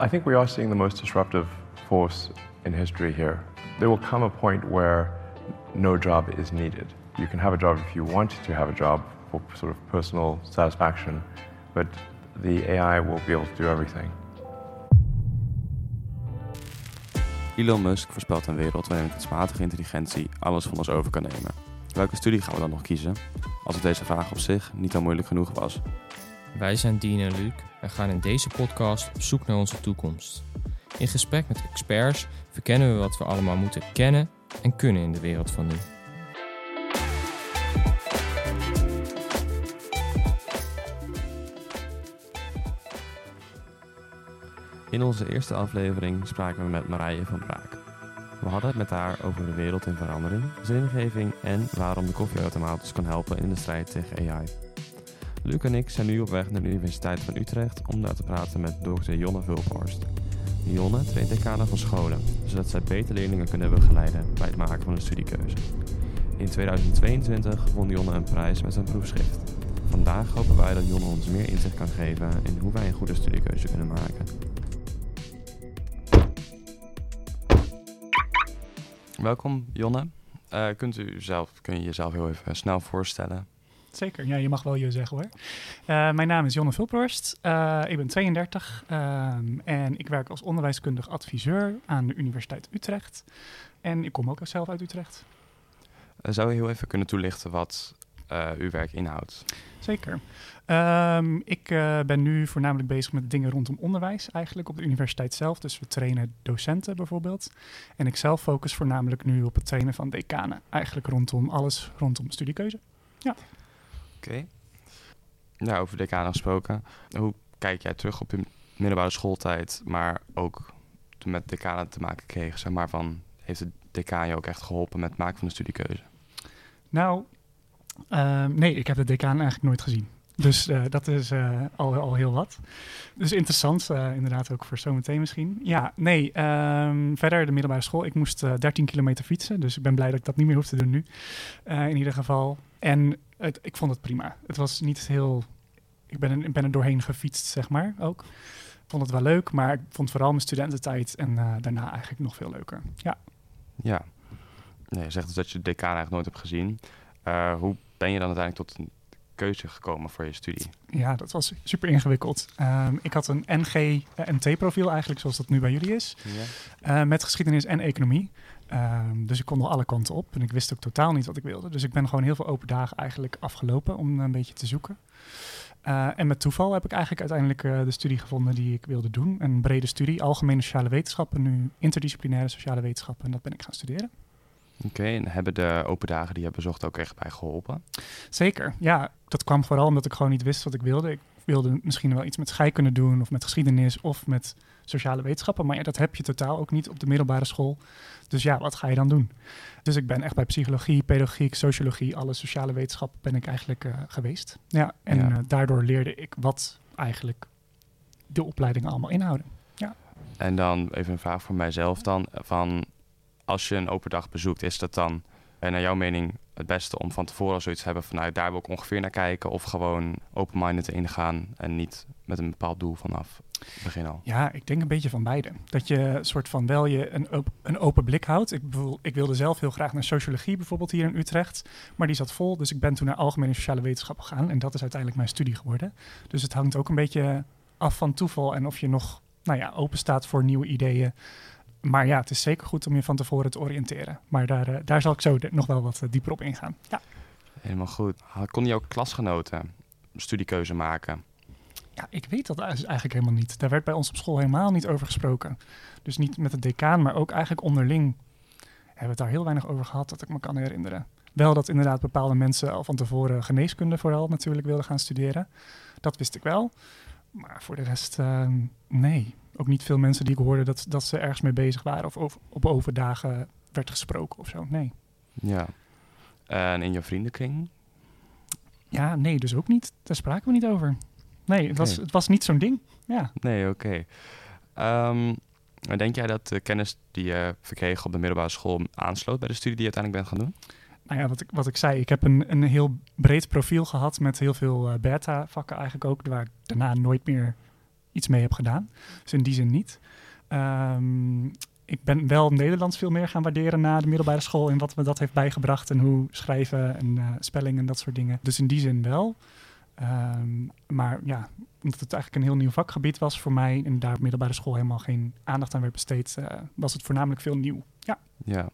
I think we are seeing the most disruptive force in history here. There will come a point where no job is needed. You can have a job if you want to have a job for sort of personal satisfaction, but the AI will be able to do everything. Elon Musk voorspelt een wereld waarin kunstmatige intelligentie alles van ons over kan nemen. Welke studie gaan we dan nog kiezen? Als deze vraag op zich niet al moeilijk genoeg was. Wij zijn Dean en Luc en gaan in deze podcast op zoek naar onze toekomst. In gesprek met experts verkennen we wat we allemaal moeten kennen en kunnen in de wereld van nu. In onze eerste aflevering spraken we met Marije van Braak. We hadden het met haar over de wereld in verandering, zingeving en waarom de koffieautomaat ons kan helpen in de strijd tegen AI. Luc en ik zijn nu op weg naar de Universiteit van Utrecht om daar te praten met Dr. Jonne Vulphorst. Jonne traint decanen van scholen, zodat zij beter leerlingen kunnen begeleiden bij het maken van een studiekeuze. In 2022 won Jonne een prijs met zijn proefschrift. Vandaag hopen wij dat Jonne ons meer inzicht kan geven in hoe wij een goede studiekeuze kunnen maken. Welkom Jonne. Uh, kunt u zelf, kun je jezelf heel even snel voorstellen? Zeker, ja, je mag wel je zeggen hoor. Uh, mijn naam is Jonne Vulphorst. Uh, ik ben 32 ehm, en ik werk als onderwijskundig adviseur aan de Universiteit Utrecht. En ik kom ook zelf uit Utrecht. zou je heel even kunnen toelichten wat uw werk inhoudt? Zeker. Um, ik uh, ben nu voornamelijk bezig met dingen rondom onderwijs eigenlijk op de universiteit zelf. Dus we trainen docenten bijvoorbeeld. En ik zelf focus voornamelijk nu op het trainen van decanen. Eigenlijk rondom alles rondom studiekeuze. Ja. Okay. Nou, over decanen gesproken. Hoe kijk jij terug op je middelbare schooltijd, maar ook toen met decanen te maken kreeg? Zeg maar van, heeft de decaan je ook echt geholpen met het maken van de studiekeuze? Nou, uh, nee, ik heb de decaan eigenlijk nooit gezien. Dus uh, dat is uh, al, al heel wat. Dus interessant, uh, inderdaad ook voor zometeen misschien. Ja, nee, um, verder de middelbare school. Ik moest 13 kilometer fietsen, dus ik ben blij dat ik dat niet meer hoef te doen nu. in ieder geval. En het, ik vond het prima. Het was niet heel... Ik ben, ben er doorheen gefietst, zeg maar, ook. Ik vond het wel leuk, maar ik vond vooral mijn studententijd en daarna eigenlijk nog veel leuker. Ja. Ja. Nee, je zegt dus dat je de decaan eigenlijk nooit hebt gezien. hoe ben je dan uiteindelijk tot een keuze gekomen voor je studie? Ja, dat was super ingewikkeld. Um, ik had een NG-MT-profiel eigenlijk, zoals dat nu bij jullie is. Ja. Uh, met geschiedenis en economie. Um, dus ik kon nog alle kanten op. En ik wist ook totaal niet wat ik wilde. Dus ik ben gewoon heel veel open dagen eigenlijk afgelopen om een beetje te zoeken. Uh, en met toeval heb ik eigenlijk uiteindelijk uh, de studie gevonden die ik wilde doen. Een brede studie, algemene sociale wetenschappen, nu interdisciplinaire sociale wetenschappen. En dat ben ik gaan studeren. Oké, en hebben de open dagen die je bezocht ook echt bij geholpen? Zeker, ja. Dat kwam vooral omdat ik gewoon niet wist wat ik wilde. Ik wilde misschien wel iets met scheikunde doen of met geschiedenis of met sociale wetenschappen. Maar ja, dat heb je totaal ook niet op de middelbare school. Dus ja, wat ga je dan doen? Dus ik ben echt bij psychologie, pedagogiek, sociologie, alle sociale wetenschappen ben ik eigenlijk uh, geweest. Ja, en ja. Uh, daardoor leerde ik wat eigenlijk de opleidingen allemaal inhouden. Ja. En dan even een vraag voor mijzelf dan. Van als je een open dag bezoekt, is dat dan uh, naar jouw mening het beste om van tevoren zoiets te hebben van nou, daar wil ik ongeveer naar kijken of gewoon open-minded ingaan en niet met een bepaald doel vanaf het begin al? Ja, ik denk een beetje van beide. Dat je soort van wel je een, een open blik houdt. Ik, ik wilde zelf heel graag naar sociologie bijvoorbeeld hier in Utrecht, maar die zat vol. Dus ik ben toen naar algemene sociale wetenschappen gegaan en dat is uiteindelijk mijn studie geworden. Dus het hangt ook een beetje af van toeval en of je nog nou ja, open staat voor nieuwe ideeën maar ja, het is zeker goed om je van tevoren te oriënteren. Maar daar, uh, daar zal ik zo nog wel wat uh, dieper op ingaan. Ja. Helemaal goed. Kon jouw klasgenoten studiekeuze maken? Ja, ik weet dat eigenlijk helemaal niet. Daar werd bij ons op school helemaal niet over gesproken. Dus niet met de decaan, maar ook eigenlijk onderling hebben we het daar heel weinig over gehad, dat ik me kan herinneren. Wel dat inderdaad bepaalde mensen al van tevoren geneeskunde vooral natuurlijk wilden gaan studeren. Dat wist ik wel. Maar voor de rest, uh, nee ook niet veel mensen die ik hoorde dat, dat ze ergens mee bezig waren of over, op overdagen werd gesproken of zo. Nee. Ja. En in je vriendenkring? Ja, nee, dus ook niet. Daar spraken we niet over. Nee, het, was, het was niet zo'n ding. Ja. Nee, oké. Okay. Um, denk jij dat de kennis die je verkreeg op de middelbare school aansloot bij de studie die je uiteindelijk bent gaan doen? Nou ja, wat ik, wat ik zei, ik heb een, een heel breed profiel gehad met heel veel uh, beta-vakken eigenlijk ook, waar ik daarna nooit meer iets mee heb gedaan. Dus in die zin niet. Ehm, ik ben wel Nederlands veel meer gaan waarderen na de middelbare school en wat me dat heeft bijgebracht en hoe schrijven en uh, spelling en dat soort dingen. Dus in die zin wel. Um, maar ja, omdat het eigenlijk een heel nieuw vakgebied was voor mij en daar op middelbare school helemaal geen aandacht aan werd besteed, uh, was het voornamelijk veel nieuw. Ja. ja.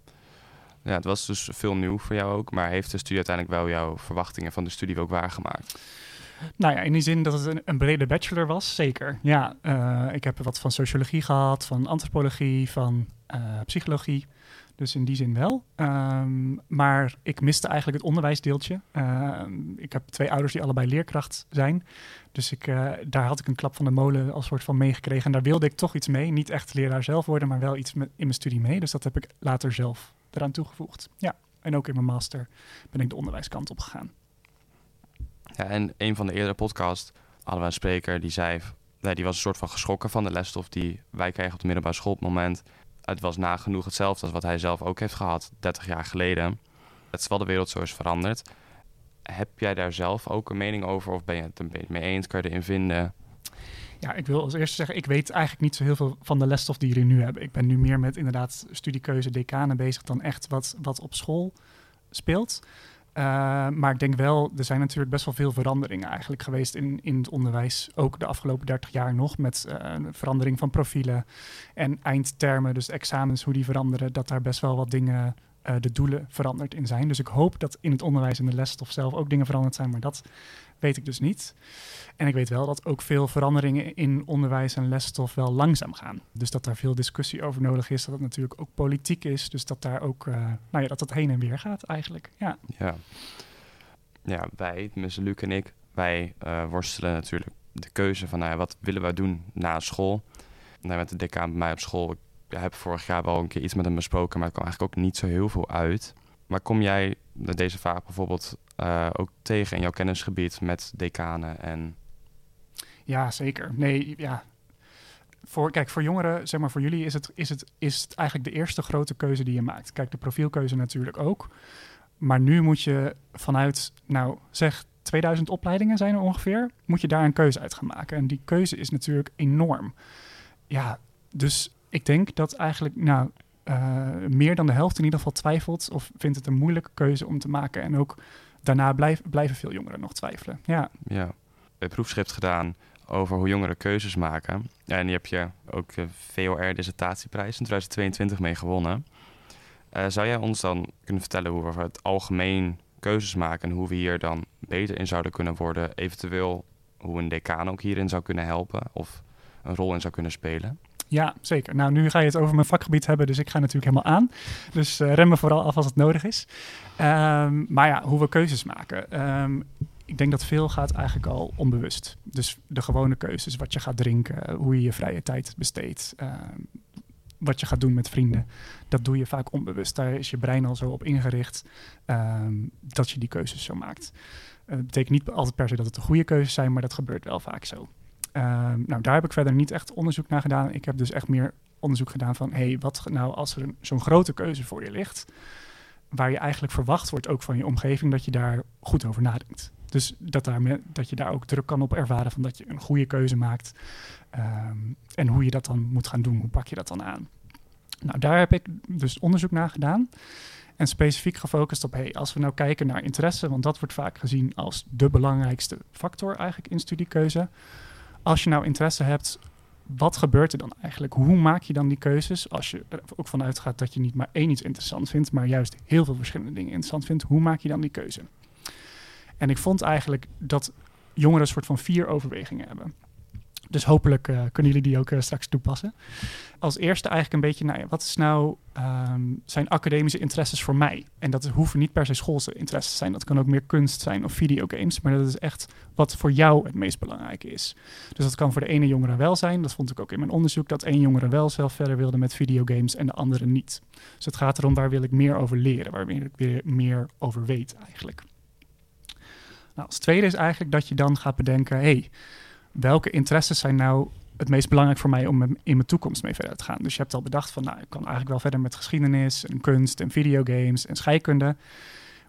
Ja, het was dus veel nieuw voor jou ook, maar heeft de studie uiteindelijk wel jouw verwachtingen van de studie ook waargemaakt? Nou ja, in die zin dat het een, brede bachelor was, zeker. Ja, uh, ik heb wat van sociologie gehad, van antropologie, van uh, psychologie. Dus in die zin wel. Um, maar ik miste eigenlijk het onderwijsdeeltje. Uh, ik heb twee ouders die allebei leerkracht zijn. Dus ik, uh, daar had ik een klap van de molen als soort van meegekregen. En daar wilde ik toch iets mee. Niet echt leraar zelf worden, maar wel iets met, in mijn studie mee. Dus dat heb ik later zelf eraan toegevoegd. Ja, en ook in mijn master ben ik de onderwijskant op gegaan. Ja, en een van de eerdere podcasts hadden we een spreker die zei... Die was een soort van geschrokken van de lesstof die wij kregen op de middelbare school op het moment. Het was nagenoeg hetzelfde als wat hij zelf ook heeft gehad 30 jaar geleden. Het is wel de wereld zo is veranderd. Heb jij daar zelf ook een mening over of ben je het een beetje mee eens? Kan je erin vinden? Ja, ik wil als eerste zeggen, ik weet eigenlijk niet zo heel veel van de lesstof die jullie nu hebben. Ik ben nu meer met inderdaad studiekeuze, decanen bezig dan echt wat, wat op school speelt. Uh, maar ik denk wel, er zijn natuurlijk best wel veel veranderingen eigenlijk geweest in, in het onderwijs. Ook de afgelopen 30 jaar nog met uh, verandering van profielen en eindtermen, dus examens, hoe die veranderen. Dat daar best wel wat dingen, uh, de doelen veranderd in zijn. Dus ik hoop dat in het onderwijs en de lesstof zelf ook dingen veranderd zijn, maar dat weet ik dus niet. En ik weet wel dat ook veel veranderingen in onderwijs en lesstof wel langzaam gaan. Dus dat daar veel discussie over nodig is. Dat het natuurlijk ook politiek is. Dus dat daar ook, uh, nou ja, dat het heen en weer gaat eigenlijk. Ja, ja. ja wij, tenminste Luc en ik, wij uh, worstelen natuurlijk de keuze van nou wat willen wij doen na school. Nou, met de decaan bij mij op school, ik heb vorig jaar wel een keer iets met hem besproken, maar het kwam eigenlijk ook niet zo heel veel uit. Maar kom jij deze vraag bijvoorbeeld uh, ook tegen in jouw kennisgebied met decanen en... Ja, zeker. Nee, ja. Voor, kijk, voor jongeren, zeg maar voor jullie, is het, is, het, is het eigenlijk de eerste grote keuze die je maakt. Kijk, de profielkeuze natuurlijk ook. Maar nu moet je vanuit, nou zeg, 2000 opleidingen zijn er ongeveer, moet je daar een keuze uit gaan maken. En die keuze is natuurlijk enorm. Ja, dus ik denk dat eigenlijk, nou, uh, meer dan de helft in ieder geval twijfelt of vindt het een moeilijke keuze om te maken. En ook daarna blijven veel jongeren nog twijfelen. Ja. ja. Een proefschrift gedaan over hoe jongeren keuzes maken. En die heb je ook de VOR-dissertatieprijs in 2022 mee gewonnen. Uh, zou jij ons dan kunnen vertellen hoe we het algemeen keuzes maken en hoe we hier dan beter in zouden kunnen worden? Eventueel hoe een decaan ook hierin zou kunnen helpen of een rol in zou kunnen spelen? Ja, zeker. Nou, nu ga je het over mijn vakgebied hebben, dus ik ga natuurlijk helemaal aan. Dus uh, rem me vooral af als het nodig is. Um, maar ja, hoe we keuzes maken. Um, ik denk dat veel gaat eigenlijk al onbewust. Dus de gewone keuzes, wat je gaat drinken, hoe je je vrije tijd besteedt, um, wat je gaat doen met vrienden. Dat doe je vaak onbewust. Daar is je brein al zo op ingericht dat je die keuzes zo maakt. Uh, dat betekent niet altijd per se dat het de goede keuzes zijn, maar dat gebeurt wel vaak zo. Um, nou, daar heb ik verder niet echt onderzoek naar gedaan. Ik heb dus echt meer onderzoek gedaan van, hey, wat nou als er zo'n grote keuze voor je ligt, waar je eigenlijk verwacht wordt ook van je omgeving dat je daar goed over nadenkt. Dus dat, daar dat je daar ook druk kan op ervaren van dat je een goede keuze maakt. Um, en hoe je dat dan moet gaan doen, hoe pak je dat dan aan? Nou, daar heb ik dus onderzoek naar gedaan. En specifiek gefocust op, hey, als we nou kijken naar interesse, want dat wordt vaak gezien als de belangrijkste factor eigenlijk in studiekeuze als je nou interesse hebt, wat gebeurt er dan eigenlijk? Hoe maak je dan die keuzes? Als je er ook vanuit gaat dat je niet maar één iets interessant vindt, maar juist heel veel verschillende dingen interessant vindt, hoe maak je dan die keuze? En ik vond eigenlijk dat jongeren een soort van vier overwegingen hebben. Dus hopelijk uh, kunnen jullie die ook uh, straks toepassen. Als eerste eigenlijk een beetje, nou wat is nou um, zijn academische interesses voor mij? En dat hoeven niet per se schoolse interesses te zijn. Dat kan ook meer kunst zijn of videogames. Maar dat is echt wat voor jou het meest belangrijke is. Dus dat kan voor de ene jongere wel zijn. Dat vond ik ook in mijn onderzoek. Dat één jongere wel zelf verder wilde met videogames en de andere niet. Dus het gaat erom waar wil ik meer over leren. Waar wil ik weer meer over weet eigenlijk. Nou, als tweede is eigenlijk dat je dan gaat bedenken... Hey, welke interesses zijn nou het meest belangrijk voor mij om in mijn toekomst mee verder te gaan. Dus je hebt al bedacht van, nou, ik kan eigenlijk wel verder met geschiedenis en kunst en videogames en scheikunde.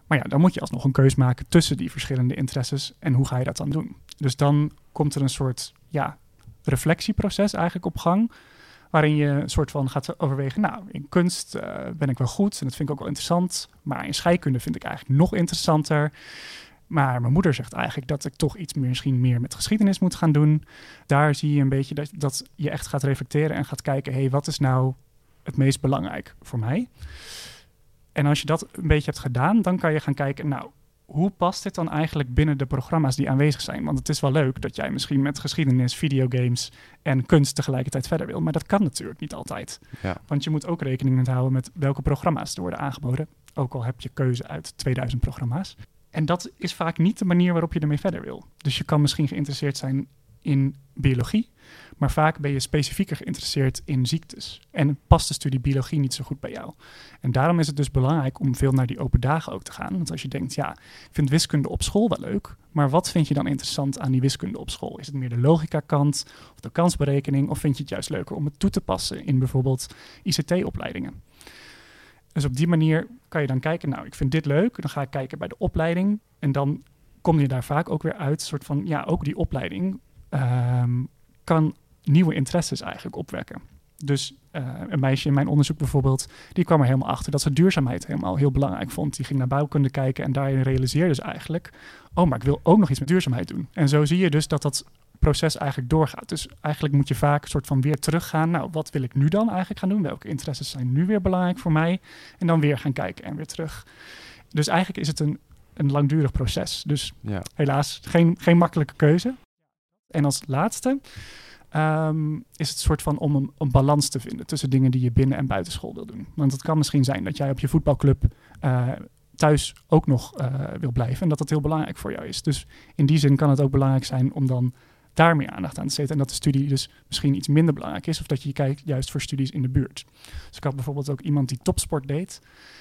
Maar ja, dan moet je alsnog een keus maken tussen die verschillende interesses en hoe ga je dat dan doen? Dus dan komt er een soort, ja, reflectieproces eigenlijk op gang. Waarin je een soort van gaat overwegen, nou, in kunst eh, ben ik wel goed en dat vind ik ook wel interessant. Maar in scheikunde vind ik eigenlijk nog interessanter. Maar mijn moeder zegt eigenlijk dat ik toch iets meer, misschien meer met geschiedenis moet gaan doen. Daar zie je een beetje dat, dat je echt gaat reflecteren en gaat kijken, hé, hey, wat is nou het meest belangrijk voor mij? En als je dat een beetje hebt gedaan, dan kan je gaan kijken, nou, hoe past dit dan eigenlijk binnen de programma's die aanwezig zijn? Want het is wel leuk dat jij misschien met geschiedenis, videogames en kunst tegelijkertijd verder wil. Maar dat kan natuurlijk niet altijd. Ja. Want je moet ook rekening met houden met welke programma's er worden aangeboden. Ook al heb je keuze uit 2000 programma's. En dat is vaak niet de manier waarop je ermee verder wil. Dus je kan misschien geïnteresseerd zijn in biologie, maar vaak ben je specifieker geïnteresseerd in ziektes. En past de studie biologie niet zo goed bij jou. En daarom is het dus belangrijk om veel naar die open dagen ook te gaan. Want als je denkt, ja, ik vind wiskunde op school wel leuk, maar wat vind je dan interessant aan die wiskunde op school? Is het meer de logica-kant of de kansberekening, of vind je het juist leuker om het toe te passen in bijvoorbeeld ICT-opleidingen? Dus op die manier kan je dan kijken, nou, ik vind dit leuk, dan ga ik kijken bij de opleiding en dan kom je daar vaak ook weer uit, soort van, ja, ook die opleiding um, kan nieuwe interesses eigenlijk opwekken. Dus uh, een meisje in mijn onderzoek bijvoorbeeld, die kwam er helemaal achter dat ze duurzaamheid helemaal heel belangrijk vond. Die ging naar bouwkunde kijken en daarin realiseerde ze eigenlijk, oh, maar ik wil ook nog iets met duurzaamheid doen. En zo zie je dus dat dat proces eigenlijk doorgaat. Dus eigenlijk moet je vaak een soort van weer teruggaan. Nou, wat wil ik nu dan eigenlijk gaan doen? Welke interesses zijn nu weer belangrijk voor mij? En dan weer gaan kijken en weer terug. Dus eigenlijk is het een, een langdurig proces. Dus ja. helaas geen, geen makkelijke keuze. En als laatste um, is het soort van om een, een, balans te vinden tussen dingen die je binnen en buitenschool wil doen. Want het kan misschien zijn dat jij op je voetbalclub uh, thuis ook nog uh, wil blijven en dat dat heel belangrijk voor jou is. Dus in die zin kan het ook belangrijk zijn om dan daar meer aandacht aan te zetten. En dat de studie dus misschien iets minder belangrijk is. Of dat je kijkt juist voor studies in de buurt. Dus ik had bijvoorbeeld ook iemand die topsport deed.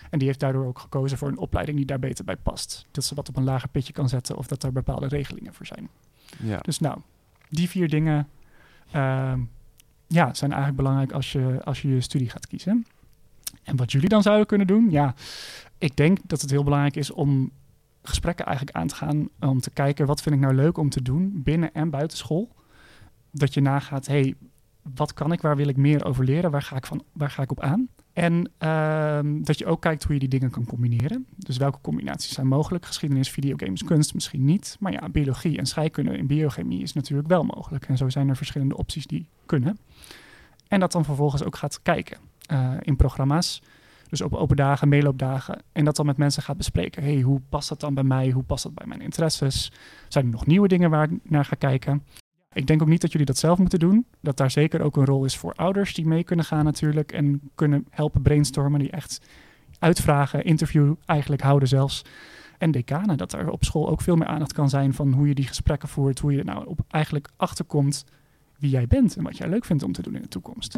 En die heeft daardoor ook gekozen voor een opleiding die daar beter bij past. Dat ze wat op een lager pitje kan zetten of dat er bepaalde regelingen voor zijn. Ja. Dus nou, die vier dingen uh, ja, zijn eigenlijk belangrijk als je, als je je studie gaat kiezen. En wat jullie dan zouden kunnen doen, ja, ik denk dat het heel belangrijk is om gesprekken eigenlijk aan te gaan om te kijken wat vind ik nou leuk om te doen binnen en buiten school. Dat je nagaat, hey, wat kan ik, waar wil ik meer over leren, waar ga ik, van, waar ga ik op aan? En ehm, dat je ook kijkt hoe je die dingen kan combineren. Dus welke combinaties zijn mogelijk? Geschiedenis, videogames, kunst misschien niet. Maar ja, biologie en scheikunde in biochemie is natuurlijk wel mogelijk. En zo zijn er verschillende opties die kunnen. En dat dan vervolgens ook gaat kijken uh, in programma's. Dus op open dagen, meeloopdagen. En dat dan met mensen gaat bespreken. hey, hoe past dat dan bij mij? Hoe past dat bij mijn interesses? Zijn er nog nieuwe dingen waar ik naar ga kijken? Ik denk ook niet dat jullie dat zelf moeten doen. Dat daar zeker ook een rol is voor ouders die mee kunnen gaan natuurlijk. En kunnen helpen brainstormen. Die echt uitvragen, interview eigenlijk houden zelfs. En decanen, dat er op school ook veel meer aandacht kan zijn van hoe je die gesprekken voert. Hoe je er nou op eigenlijk achterkomt wie jij bent en wat jij leuk vindt om te doen in de toekomst.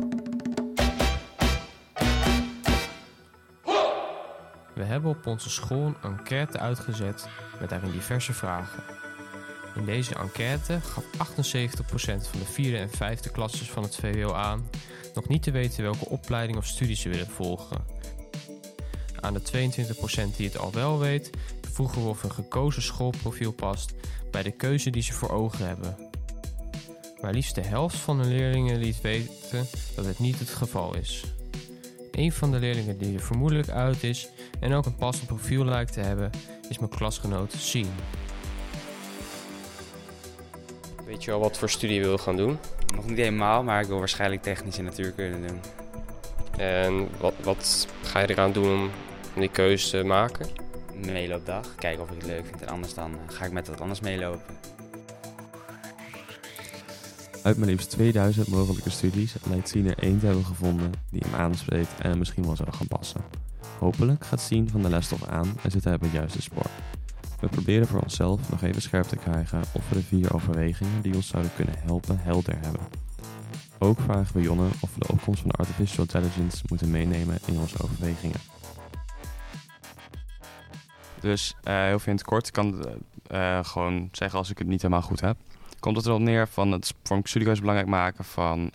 We hebben op onze school een enquête uitgezet met daarin diverse vragen. In deze enquête gaf 78% van de vierde en vijfde klasses van het VWO aan nog niet te weten welke opleiding of studie ze willen volgen. Aan de 22% die het al wel weet, vroegen we of een gekozen schoolprofiel past bij de keuze die ze voor ogen hebben. Maar liefst de helft van de leerlingen liet weten dat het niet het geval is. Een van de leerlingen die er vermoedelijk uit is en ook een passend profiel lijkt te hebben, is mijn klasgenoot Sien. Weet je al wat voor studie je wil gaan doen? Nog niet helemaal, maar ik wil waarschijnlijk technische natuurkunde doen. En wat, wat ga je eraan doen om die keuze te maken? Een meeloopdag, kijken of ik het leuk vind en anders dan eh, ga ik met wat anders meelopen. Uit mijn liefst 2000 mogelijke studies lijkt Sien er één te hebben gevonden die hem aanspreekt en misschien wel zou gaan passen. Hopelijk gaat Sien van de lesstof aan en zit hij op het juiste spoor. We proberen voor onszelf nog even scherp te krijgen of we de vier overwegingen die ons zouden kunnen helpen helder hebben. Ook vragen we Jonne of we de opkomst van artificial intelligence moeten meenemen in onze overwegingen. Dus uh, heel veel in het kort, kan uh, gewoon zeggen als ik het niet helemaal goed heb. Komt het erop neer van het studiekeuze belangrijk maken van uh,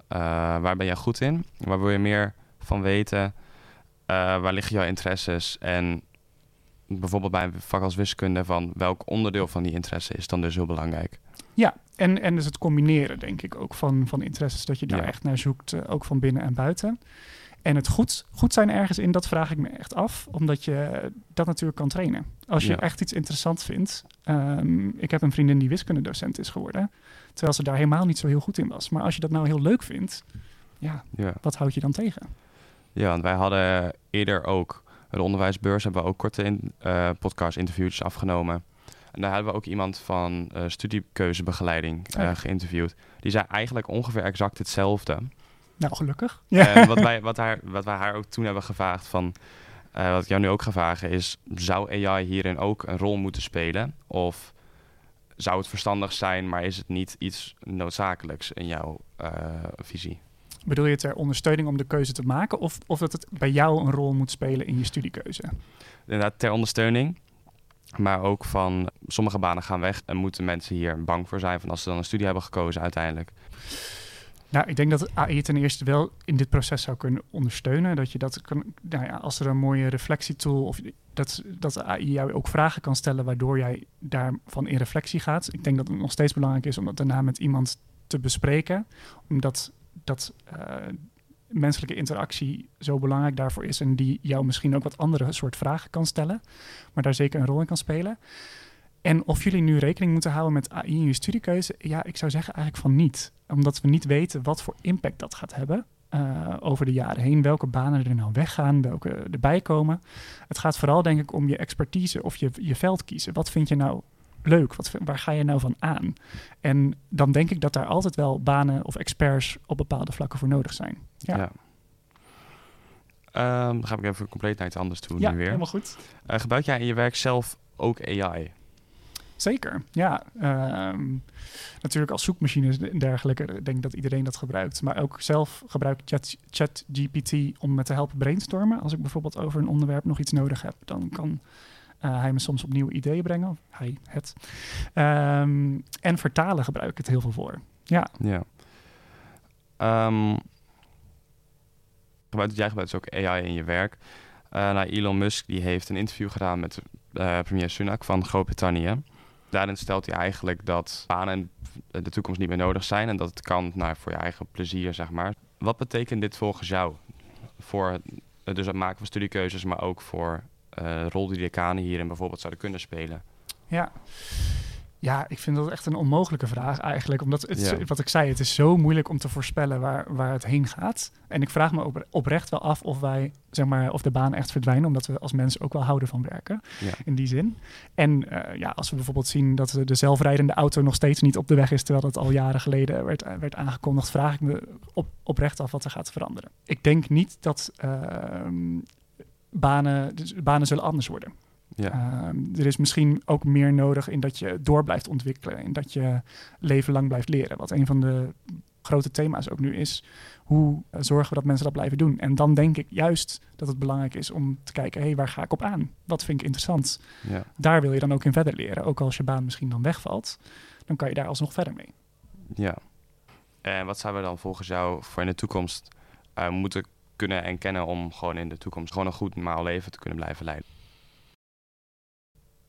waar ben jij goed in? Waar wil je meer van weten? waar liggen jouw interesses? En bijvoorbeeld bij een vak als wiskunde van welk onderdeel van die interesse is dan dus heel belangrijk? Ja, en, en dus het combineren, denk ik, ook van, van interesses. Dat je daar Ja. echt naar zoekt, eh, ook van binnen en buiten. En het goed, goed zijn ergens in, dat vraag ik me echt af. Omdat je dat natuurlijk kan trainen. Als je Ja. echt iets interessant vindt. ehm, ik heb een vriendin die wiskundedocent is geworden. Terwijl ze daar helemaal niet zo heel goed in was. Maar als je dat nou heel leuk vindt, ja, Ja. wat houd je dan tegen? Ja, want wij hadden eerder ook de onderwijsbeurs, hebben we ook korte in, eh, podcast-interviewtjes afgenomen. En daar hebben we ook iemand van eh, studiekeuzebegeleiding eh, geïnterviewd. Die zei eigenlijk ongeveer exact hetzelfde. Nou, gelukkig. Ja. En wat, wij, wat, haar, wat wij haar ook toen hebben gevraagd van... eh, wat ik jou nu ook ga vragen is... zou AI hierin ook een rol moeten spelen? Of zou het verstandig zijn, maar is het niet iets noodzakelijks in jouw eh, visie? Bedoel je ter ondersteuning om de keuze te maken? Of, of dat het bij jou een rol moet spelen in je studiekeuze? Inderdaad, ter ondersteuning. Maar ook van sommige banen gaan weg en moeten mensen hier bang voor zijn van als ze dan een studie hebben gekozen uiteindelijk. Nou, ik denk dat AI ten eerste wel in dit proces zou kunnen ondersteunen. Dat je dat kan, nou ja, als er een mooie reflectietool of dat, dat AI jou ook vragen kan stellen waardoor jij daarvan in reflectie gaat. Ik denk dat het nog steeds belangrijk is om dat daarna met iemand te bespreken, omdat dat eh, menselijke interactie zo belangrijk daarvoor is en die jou misschien ook wat andere soort vragen kan stellen, maar daar zeker een rol in kan spelen. En of jullie nu rekening moeten houden met AI in je studiekeuze, ja, ik zou zeggen eigenlijk van niet. Omdat we niet weten wat voor impact dat gaat hebben eh, over de jaren heen. Welke banen er nou weggaan, welke erbij komen. Het gaat vooral denk ik om je expertise of je, je veld kiezen. Wat vind je nou leuk? Wat, waar ga je nou van aan? En dan denk ik dat daar altijd wel banen of experts op bepaalde vlakken voor nodig zijn. Ja, Ja. Ehm, dan ga ik even compleet naar iets anders toe ja nu weer. helemaal goed. Eh, gebruik jij in je werk zelf ook AI? Zeker, ja. Ehm, natuurlijk als zoekmachines en dergelijke, ik denk dat iedereen dat gebruikt. Maar ook zelf gebruik ik Chat- ChatGPT om me te helpen brainstormen. Als ik bijvoorbeeld over een onderwerp nog iets nodig heb, dan kan eh, hij me soms op nieuwe ideeën brengen. Hij, het. Ehm, en vertalen gebruik ik het heel veel voor. Ja, Ja. Ehm, gebruikt, jij gebruikt dus ook AI in je werk. Eh nou, Elon Musk die heeft een interview gedaan met eh, premier Sunak van Groot-Brittannië. Daarin stelt hij eigenlijk dat banen in de toekomst niet meer nodig zijn en dat het kan nou, voor je eigen plezier, zeg maar. Wat betekent dit volgens jou voor eh, dus het maken van studiekeuzes, maar ook voor de rol die decanen hierin bijvoorbeeld zouden kunnen spelen? Ja. Ja, ik vind dat echt een onmogelijke vraag eigenlijk. Omdat, het, Ja. wat ik zei, het is zo moeilijk om te voorspellen waar, waar het heen gaat. En ik vraag me op, oprecht wel af of wij, zeg maar, of de baan echt verdwijnen. Omdat we als mensen ook wel houden van werken, Ja. in die zin. En eh, ja, als we bijvoorbeeld zien dat de zelfrijdende auto nog steeds niet op de weg is... terwijl dat al jaren geleden werd, werd aangekondigd... vraag ik me op, oprecht af wat er gaat veranderen. Ik denk niet dat ehm, banen, dus banen zullen anders worden. Ja. Ehm, er is misschien ook meer nodig in dat je door blijft ontwikkelen. En dat je leven lang blijft leren. Wat een van de grote thema's ook nu is. Hoe eh, zorgen we dat mensen dat blijven doen? En dan denk ik juist dat het belangrijk is om te kijken... hé, hey, waar ga ik op aan? Wat vind ik interessant? ja. Daar wil je dan ook in verder leren. Ook als je baan misschien dan wegvalt, dan kan je daar alsnog verder mee. Ja. En wat zouden we dan volgens jou voor in de toekomst eh, moeten kunnen en kennen om gewoon in de toekomst gewoon een goed normaal leven te kunnen blijven leiden?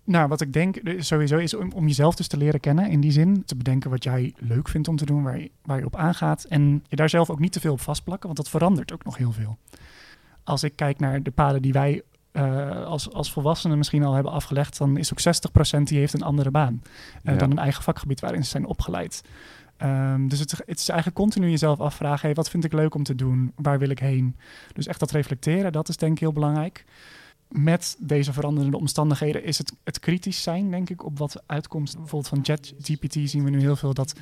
Nou, wat ik denk eh, sowieso is om, om jezelf dus te leren kennen in die zin. Te bedenken wat jij leuk vindt om te doen, waar je, waar je op aangaat. En je daar zelf ook niet te veel op vastplakken, want dat verandert ook nog heel veel. Als ik kijk naar de paden die wij eh, als, als volwassenen misschien al hebben afgelegd, dan is ook 60% die heeft een andere baan eh, Ja. dan een eigen vakgebied waarin ze zijn opgeleid. Ehm, dus het, het is eigenlijk continu jezelf afvragen, hey, wat vind ik leuk om te doen? Waar wil ik heen? Dus echt dat reflecteren, dat is denk ik heel belangrijk met deze veranderende omstandigheden is het, het kritisch zijn, denk ik, op wat uitkomst. Bijvoorbeeld van ChatGPT zien we nu heel veel dat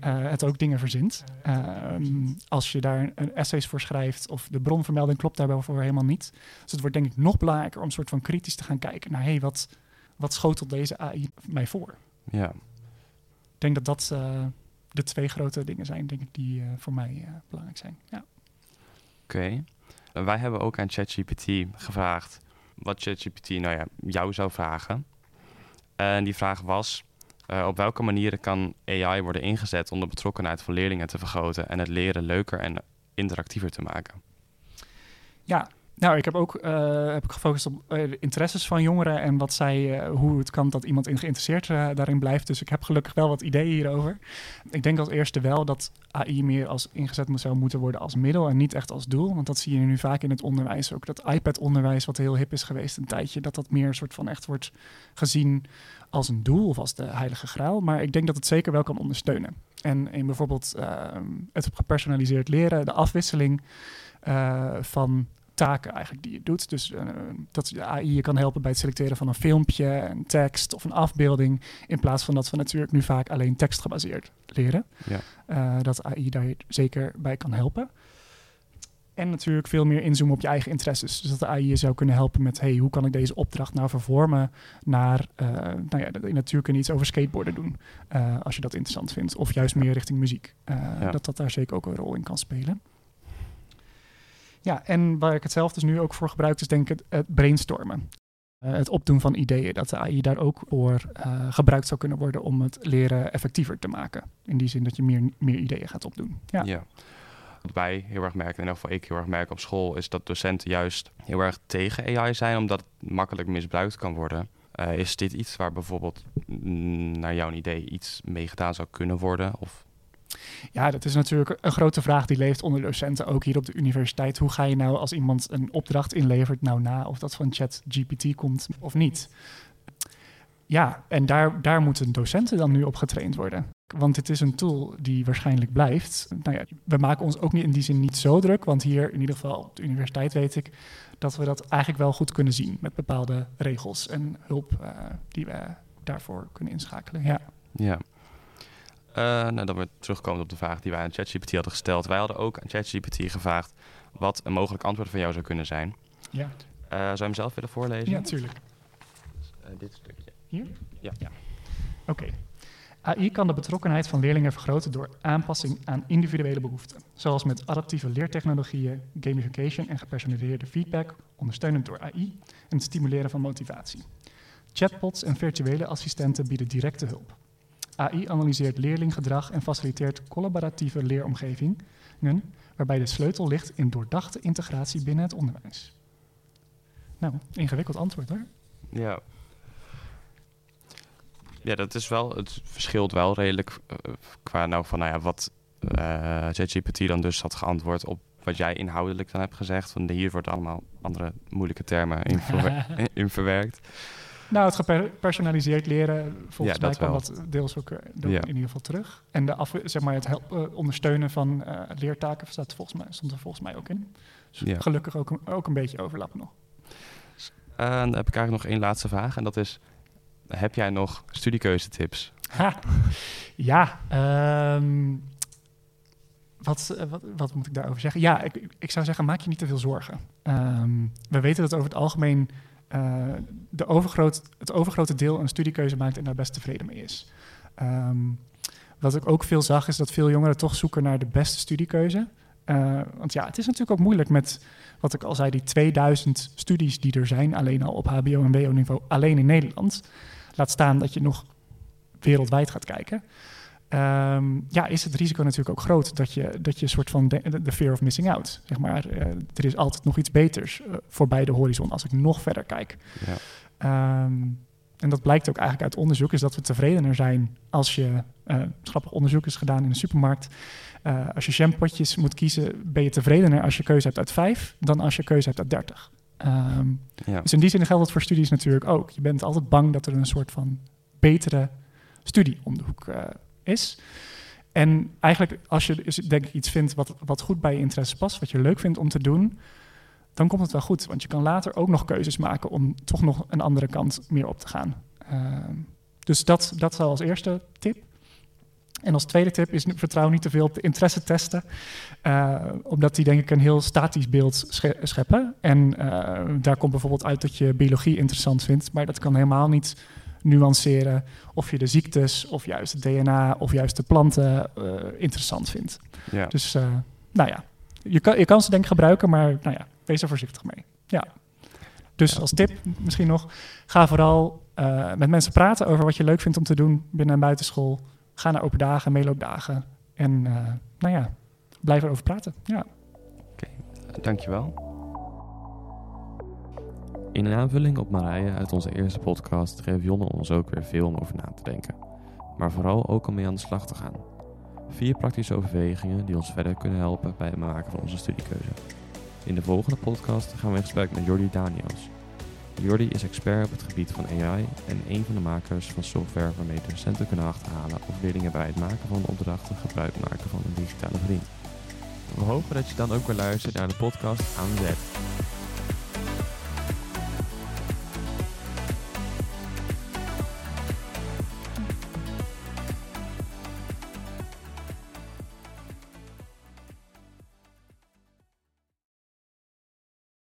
eh, het ook dingen verzint. Ehm, als je daar een essays voor schrijft of de bronvermelding klopt daar voor helemaal niet. Dus het wordt denk ik nog belangrijker om soort van kritisch te gaan kijken naar, hé, hey, wat, wat schotelt deze AI mij voor? Ja. Ik denk dat dat eh, de twee grote dingen zijn, denk ik, die eh, voor mij belangrijk zijn. Ja. Oké. Wij hebben ook aan ChatGPT gevraagd wat ChatGPT nou ja, jou zou vragen. En die vraag was: eh, op welke manieren kan AI worden ingezet om de betrokkenheid van leerlingen te vergroten en het leren leuker en interactiever te maken? Ja, Nou, ik heb ook uh, heb ik gefocust op uh, de interesses van jongeren en wat zij, uh, hoe het kan dat iemand in geïnteresseerd daarin blijft. Dus ik heb gelukkig wel wat ideeën hierover. Ik denk als eerste wel dat AI meer als ingezet zou moeten worden als middel en niet echt als doel. Want dat zie je nu vaak in het onderwijs. Ook dat iPad-onderwijs, wat heel hip is geweest een tijdje, dat dat meer een soort van echt wordt gezien als een doel of als de heilige graal. Maar ik denk dat het zeker wel kan ondersteunen. En in bijvoorbeeld ehm, het gepersonaliseerd leren, de afwisseling van taken eigenlijk die je doet. Dus uh, dat de AI je kan helpen bij het selecteren van een filmpje, een tekst of een afbeelding. In plaats van dat we natuurlijk nu vaak alleen tekstgebaseerd leren. Ja. Uh, dat AI daar zeker bij kan helpen. En natuurlijk veel meer inzoomen op je eigen interesses. Dus dat de AI je zou kunnen helpen met... hey, hoe kan ik deze opdracht nou vervormen naar... Uh, nou ja, natuurlijk kun je iets over skateboarden doen... als je dat interessant vindt. Of juist meer richting muziek. Ja. Dat dat daar zeker ook een rol in kan spelen. Ja, en waar ik het zelf dus nu ook voor gebruik, is denk ik het, brainstormen. Uh, het opdoen van ideeën, dat de AI daar ook voor uh, gebruikt zou kunnen worden om het leren effectiever te maken. In die zin dat je meer, meer ideeën gaat opdoen. Ja. Wat wij heel erg merken, en in ieder geval ik heel erg merk op school, is dat docenten juist heel erg tegen AI zijn, omdat het makkelijk misbruikt kan worden. Uh, is dit iets waar bijvoorbeeld mm, naar jouw idee iets mee gedaan zou kunnen worden? Of ja, dat is natuurlijk een grote vraag die leeft onder docenten, ook hier op de universiteit. Hoe ga je nou als iemand een opdracht inlevert, nou na of dat van ChatGPT komt of niet? Ja, en daar, daar moeten docenten dan nu op getraind worden. Want het is een tool die waarschijnlijk blijft. Nou ja, we maken ons ook niet in die zin niet zo druk, want hier in ieder geval op de universiteit weet ik dat we dat eigenlijk wel goed kunnen zien met bepaalde regels en hulp uh, die we daarvoor kunnen inschakelen. Ja. Ja, nou, dan weer terugkomen op de vraag die wij aan ChatGPT hadden gesteld. Wij hadden ook aan ChatGPT gevraagd wat een mogelijk antwoord van jou zou kunnen zijn. Ja. Uh, zou je hem zelf willen voorlezen? Ja, natuurlijk. Uh, dit stukje. Hier? Ja. ja. Oké. Okay. AI kan de betrokkenheid van leerlingen vergroten door aanpassing aan individuele behoeften, zoals met adaptieve leertechnologieën, gamification en gepersonaliseerde feedback, ondersteunend door AI en het stimuleren van motivatie. Chatbots en virtuele assistenten bieden directe hulp. AI analyseert leerlinggedrag en faciliteert collaboratieve leeromgevingen, waarbij de sleutel ligt in doordachte integratie binnen het onderwijs. Nou, ingewikkeld antwoord hoor. Ja. Ja, dat is wel, het verschilt wel redelijk uh, qua nou van, nou ja, wat uh, ChatGPT dan dus had geantwoord op wat jij inhoudelijk dan hebt gezegd. Van hier wordt allemaal andere moeilijke termen in, verwer in verwerkt. Nou, het gepersonaliseerd leren, volgens mij kwam dat deels ook in ieder geval terug. En de af, zeg maar, het helpen, ondersteunen van uh, leertaken staat volgens mij, stond er volgens mij ook in. Dus ja. gelukkig ook, ook een beetje overlap nog. Uh, dan heb ik eigenlijk nog één laatste vraag en dat is, heb jij nog studiekeuzetips? Ha, ja, um, wat, wat, wat, moet ik daarover zeggen? Ja, ik, ik zou zeggen, maak je niet te veel zorgen. Um, we weten dat over het algemeen de overgroot, het overgrote deel een studiekeuze maakt en daar best tevreden mee is. Um, wat ik ook veel zag, is dat veel jongeren toch zoeken naar de beste studiekeuze. Uh, want ja, het is natuurlijk ook moeilijk met, wat ik al zei, die 2000 studies die er zijn, alleen al op HBO- en WO-niveau, alleen in Nederland. Laat staan dat je nog wereldwijd gaat kijken. Um, ja, is het risico natuurlijk ook groot dat je, dat je een soort van de, de fear of missing out, zeg maar. Uh, er is altijd nog iets beters uh, voorbij de horizon als ik nog verder kijk. Ja. Um, en dat blijkt ook eigenlijk uit onderzoek, is dat we tevredener zijn als je, uh, grappig onderzoek is gedaan in de supermarkt, als je shampootjes moet kiezen, ben je tevredener als je keuze hebt uit vijf dan als je keuze hebt uit dertig. Um, ja. Dus in die zin geldt het voor studies natuurlijk ook. Je bent altijd bang dat er een soort van betere studie om de hoek is. En eigenlijk, als je dus, denk ik iets vindt wat, wat goed bij je interesse past, wat je leuk vindt om te doen, dan komt het wel goed. Want je kan later ook nog keuzes maken om toch nog een andere kant meer op te gaan. Uh, dus dat, dat zal als eerste tip. En als tweede tip is vertrouw niet te veel op de interesse testen. Uh, omdat die denk ik een heel statisch beeld scheppen. En uh, daar komt bijvoorbeeld uit dat je biologie interessant vindt. Maar dat kan helemaal niet nuanceren of je de ziektes of juist het DNA of juist de planten uh, interessant vindt. Ja. Dus uh, nou ja, je kan, je kan ze denk ik gebruiken, maar nou ja, wees er voorzichtig mee. Ja. Dus als tip misschien nog, ga vooral uh, met mensen praten over wat je leuk vindt om te doen binnen een buitenschool. Ga naar open dagen, meeloopdagen en nou ja, blijf erover praten. Ja. Oké, okay. dankjewel. In een aanvulling op Marije uit onze eerste podcast geeft Jonne ons ook weer veel om over na te denken. Maar vooral ook om mee aan de slag te gaan. Vier praktische overwegingen die ons verder kunnen helpen bij het maken van onze studiekeuze. In de volgende podcast gaan we in gesprek met Jordi Daniels. Jordi is expert op het gebied van AI en een van de makers van software waarmee docenten kunnen achterhalen of leerlingen bij het maken van opdrachten gebruik maken van een digitale vriend. We hopen dat je dan ook weer luistert naar de podcast aan zet.